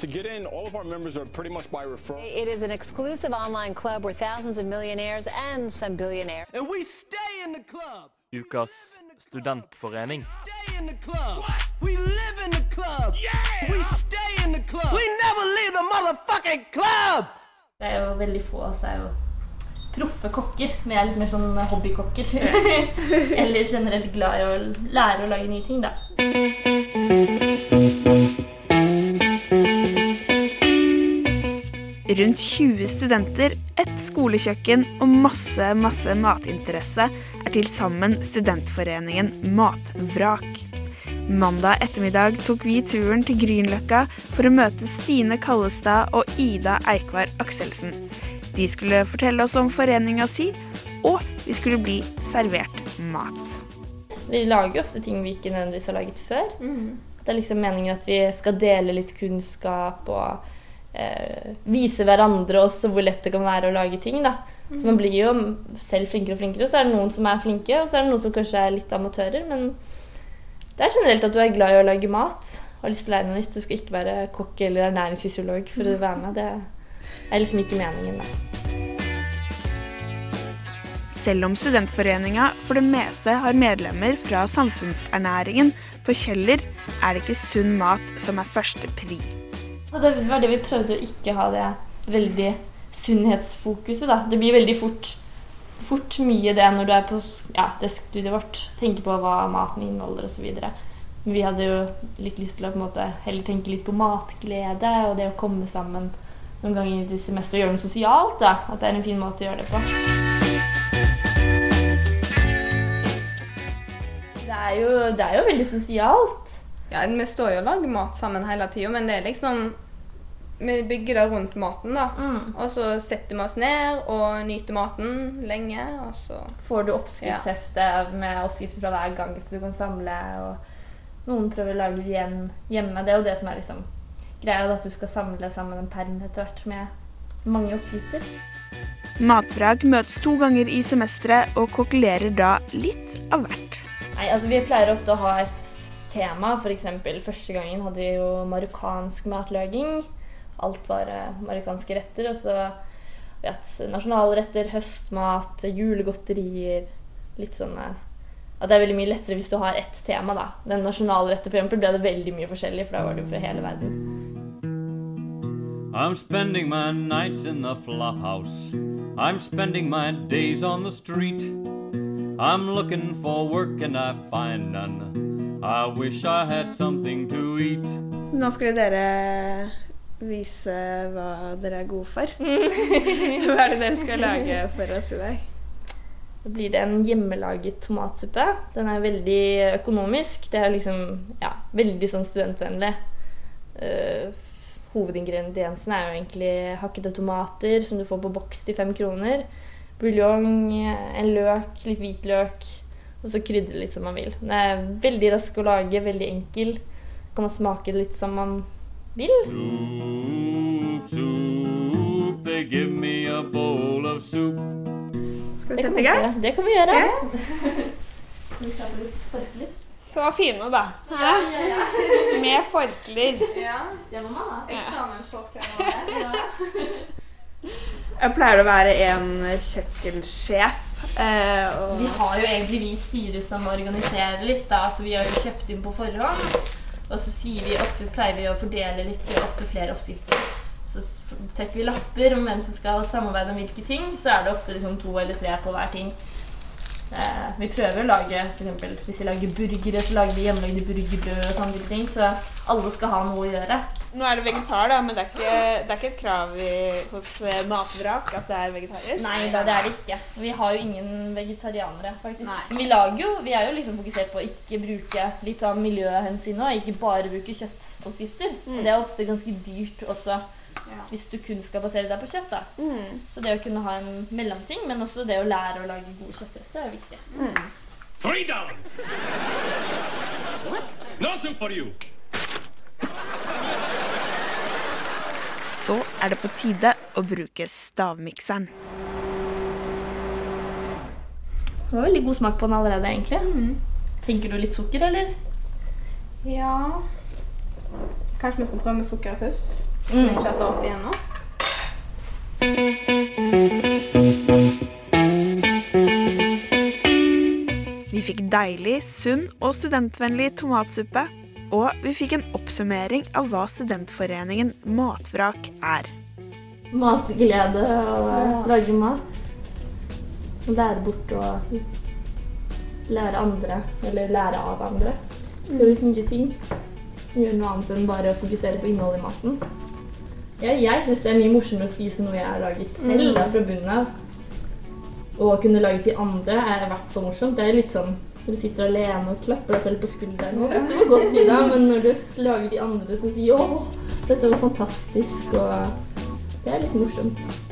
To get in, all of our members are pretty much by referral. It is an exclusive online club where thousands of millionaires and some billionaires. And we stay in the club. Ukas studentforening. Stay in the club. We live in the club. Yeah. We stay in the club. We never leave the motherfucking club. Det er jo veldig få av oss er jo proffe kokker. Vi er litt mer sånn hobbykokker. Eller generelt glad i å lære å lage nye ting, da. Rundt 20 studenter, ett skolekjøkken og masse, masse matinteresse er til sammen studentforeningen Matvrak. Mandag ettermiddag tok vi turen til Grünerløkka for å møte Stine Kallestad og Ida Eikvar Akselsen. De skulle fortelle oss om foreninga si, og vi skulle bli servert mat. Vi lager jo ofte ting vi ikke nødvendigvis har laget før. Det er liksom meningen at vi skal dele litt kunnskap og eh, vise hverandre også hvor lett det kan være å lage ting. da. Så man blir jo selv flinkere og flinkere. Og så er det noen som er flinke, og så er det noen som kanskje er litt amatører. Men det er generelt at du er glad i å lage mat og har lyst til å lære noe nytt. Du skal ikke være kokk eller ernæringsfysiolog for å være med. Det er liksom ikke meningen, da. Selv om studentforeninga for det meste har medlemmer fra samfunnsernæringen på Kjeller, er det ikke sunn mat som er første pri. Og det var det vi prøvde å ikke ha det veldig sunnhetsfokuset. da. Det blir veldig fort, fort mye det når du er på ja, det studiet vårt. Tenke på hva maten inneholder osv. Vi hadde jo litt lyst til å på en måte heller tenke litt på matglede og det å komme sammen noen ganger i semesteret og gjøre noe sosialt. da. At det er en fin måte å gjøre det på. Det er jo, det er jo veldig sosialt. Ja, Vi står jo og lager mat sammen hele tida, men det er liksom Vi bygger det rundt maten, da. Mm. Og så setter vi oss ned og nyter maten lenge, og så får du oppskriftshefte med oppskrifter fra hver gang, så du kan samle. Og noen prøver å lage det igjen hjemme. Det er jo det som er liksom greia, at du skal samle sammen en perm etter hvert med mange oppskrifter. Matfrag møtes to ganger i semesteret og kokulerer da litt av hvert. Nei, altså Vi pleier ofte å ha et tema. Eksempel, første gangen hadde vi jo marokkansk matlaging. Alt var eh, marokkanske retter. Og så har vi hatt nasjonalretter, høstmat, julegodterier. Litt sånne At det er veldig mye lettere hvis du har ett tema. da. Den nasjonalretten eksempel, ble det veldig mye forskjellig, for da var det jo fra hele verden. I'm spending my nights in the flophouse. I'm spending my days on the street. I'm looking for work and I find none. I wish I had something to eat. Nå skulle dere vise hva dere er gode for. hva er det dere skal lage for oss i dag? Da blir det en hjemmelaget tomatsuppe. Den er veldig økonomisk. Det er liksom ja, veldig sånn studentvennlig. Uh, hovedingrediensene er jo egentlig hakkede tomater som du får på boks til fem kroner. Buljong, en løk, litt hvitløk. Og så krydre litt som man vil. Den er veldig rask å lage, veldig enkel. Kan man smake litt som man vil. Soup, soup, they give me a bowl of soup. Skal vi sette i gang? det kan vi gjøre. Forkler. Så fine, da. Ja, ja, ja. Med forklær. Ja. Det må man ha. Eksamensforkler. Jeg pleier å være en kjøkkensjef. Eh, Vi har jo egentlig vi styret som organiserer litt, da, så vi har jo kjøpt inn på forhånd. Og så sier vi ofte, pleier vi å fordele litt, ofte flere oppskrifter. Så trekker vi lapper om hvem som skal samarbeide om hvilke ting. Så er det ofte liksom to eller tre på hver ting. Eh, vi prøver å lage, eksempel, Hvis vi lager burgere, så lager vi hjemmelagde burgerbrød og sånne ting. Så alle skal ha noe å gjøre. Nå er det vegetar, da, men det er ikke, det er ikke et krav i, hos eh, Matvrak at det er vegetarisk. Nei da, det er det ikke. Vi har jo ingen vegetarianere, faktisk. Nei. Vi lager jo, vi er jo liksom fokusert på å ikke bruke litt av miljøhensyn og ikke bare bruke kjøttoppskrifter. Det er ofte ganske dyrt også hvis du kun skal basere deg på kjøtt. da. Mm. Så det å kunne ha en mellomting, men også det å lære å lage gode kjøttretter, er viktig. Three dollars. What? No soup for you. Så er det på tide å bruke stavmikseren. Det var veldig god smak på den allerede, egentlig. Tenker du litt sukker, eller? Ja Kanskje vi skal prøve med sukker først? Mm. ikke opp igjen nå. Vi fikk deilig, sunn og studentvennlig tomatsuppe. Og vi fikk en oppsummering av hva Studentforeningen Matvrak er. Matglede og lage mat. Lære bort å lære andre, eller lære av andre. Gjøre litt nye ting. Gjøre noe annet enn bare å fokusere på innholdet i maten. Jeg, jeg syns det er mye morsommere å spise noe jeg har laget selv da, fra bunnen av. Å kunne lage til andre er i hvert fall morsomt. Det er litt sånn når du sitter alene og klapper deg selv på skulderen. Og det var godt, Ida, men når du lager de andre som sier 'Å, dette var fantastisk', og Det er litt morsomt.